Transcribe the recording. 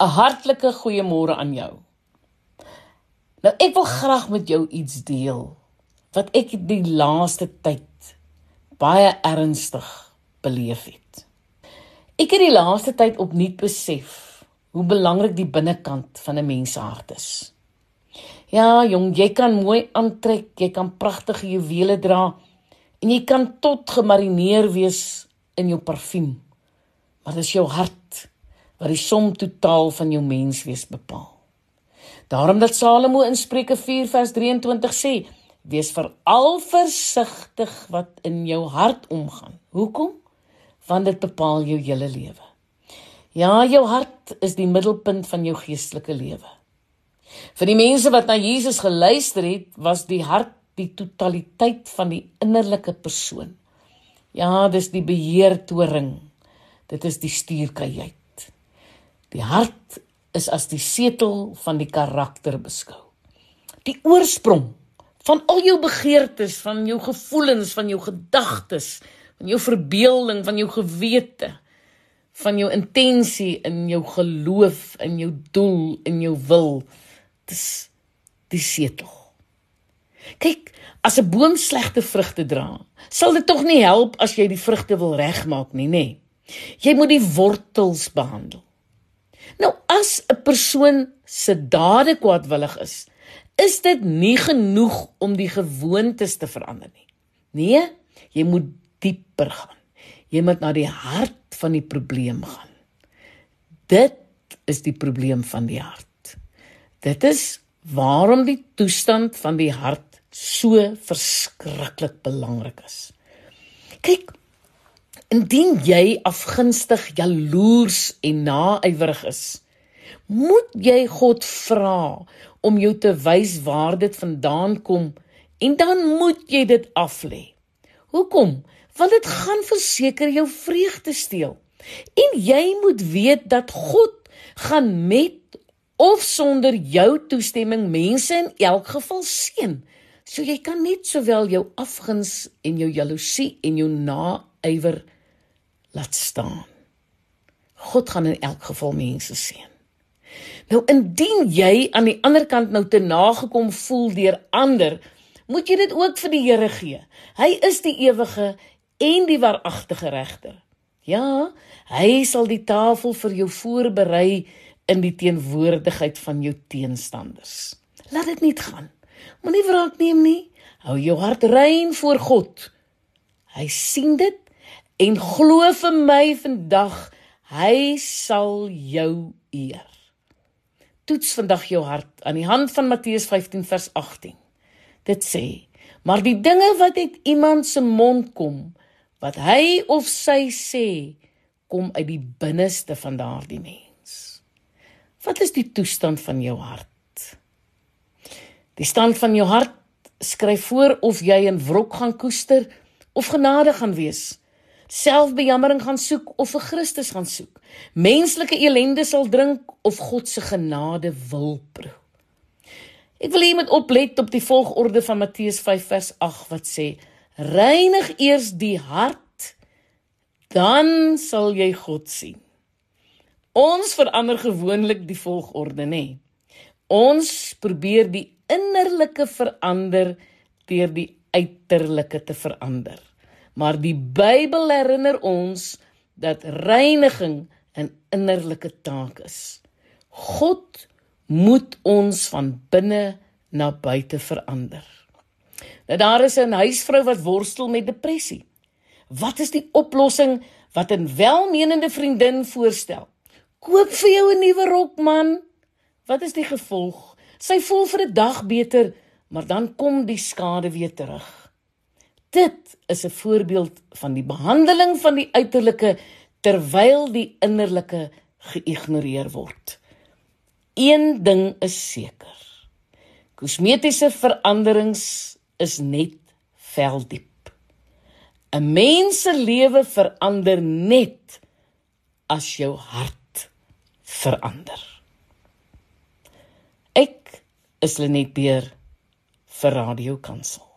'n hartlike goeiemôre aan jou. Nou ek wil graag met jou iets deel wat ek die laaste tyd baie ernstig beleef het. Ek het die laaste tyd opnuut besef hoe belangrik die binnekant van 'n mens se hart is. Ja, jong, jy kan mooi aantrek, jy kan pragtige juwele dra en jy kan tot gemarineer wees in jou parfuum. Maar dis jou hart wat die som totaal van jou menswees bepaal. Daarom dat Salomo in Spreuke 4 vers 23 sê: "Wees veral versigtig wat in jou hart omgaan." Hoekom? Want dit bepaal jou hele lewe. Ja, jou hart is die middelpunt van jou geestelike lewe. Vir die mense wat na Jesus geluister het, was die hart die totaliteit van die innerlike persoon. Ja, dis die beheertoring. Dit is die stuurkajuit. Die hart is as die setel van die karakter beskou. Die oorsprong van al jou begeertes, van jou gevoelens, van jou gedagtes, van jou verbeelding, van jou gewete, van jou intensie in jou geloof, in jou doel, in jou wil, dis die setel. Kyk, as 'n boom slegte vrugte dra, sal dit tog nie help as jy die vrugte wil regmaak nie, nê? Jy moet die wortels behandel. Nou as 'n persoon se dade kwaadwillig is, is dit nie genoeg om die gewoontes te verander nie. Nee, jy moet dieper gaan. Jy moet na die hart van die probleem gaan. Dit is die probleem van die hart. Dit is waarom die toestand van die hart so verskriklik belangrik is. Kyk, Indien jy afgunstig, jaloers en naaiwerig is, moet jy God vra om jou te wys waar dit vandaan kom en dan moet jy dit aflê. Hoekom? Want dit gaan verseker jou vreugde steel. En jy moet weet dat God gaan met of sonder jou toestemming mense in elk geval seën. So jy kan net sowel jou afguns en jou jaloesie en jou naaiwer laat staan. God gaan in elk geval mense seën. Nou indien jy aan die ander kant nou te nagekom voel deur ander, moet jy dit ook vir die Here gee. Hy is die ewige en die waaragtige regter. Ja, hy sal die tafel vir jou voorberei in die teenwoordigheid van jou teenstanders. Laat dit nie gaan. Moenie wraak neem nie. Hou jou hart rein voor God. Hy sien dit En glo vir my vandag, hy sal jou eer. Toets vandag jou hart aan die hand van Matteus 15 vers 18. Dit sê: "Maar die dinge wat uit iemand se mond kom, wat hy of sy sê, kom uit die binneste van daardie mens." Wat is die toestand van jou hart? Die stand van jou hart skryf voor of jy in wrok gaan koester of genade gaan wees selfbejammering gaan soek of vir Christus gaan soek. Menslike elende sal drink of God se genade wil proe. Ek wil hê jy moet oplet op die volgorde van Matteus 5 vers 8 wat sê: Reinig eers die hart, dan sal jy God sien. Ons verander gewoonlik die volgorde, nê? Ons probeer die innerlike verander deur die uiterlike te verander. Maar die Bybel herinner ons dat reiniging 'n innerlike taak is. God moet ons van binne na buite verander. Nou daar is 'n huisvrou wat worstel met depressie. Wat is die oplossing wat 'n welmenende vriendin voorstel? Koop vir jou 'n nuwe rok man. Wat is die gevolg? Sy voel vir 'n dag beter, maar dan kom die skade weer terug. Dit is 'n voorbeeld van die behandeling van die uiterlike terwyl die innerlike geïgnoreer word. Een ding is seker. Kosmetiese veranderings is net veldiep. 'n Mens se lewe verander net as jou hart verander. Ek is Lenet Beer vir Radio Kansel.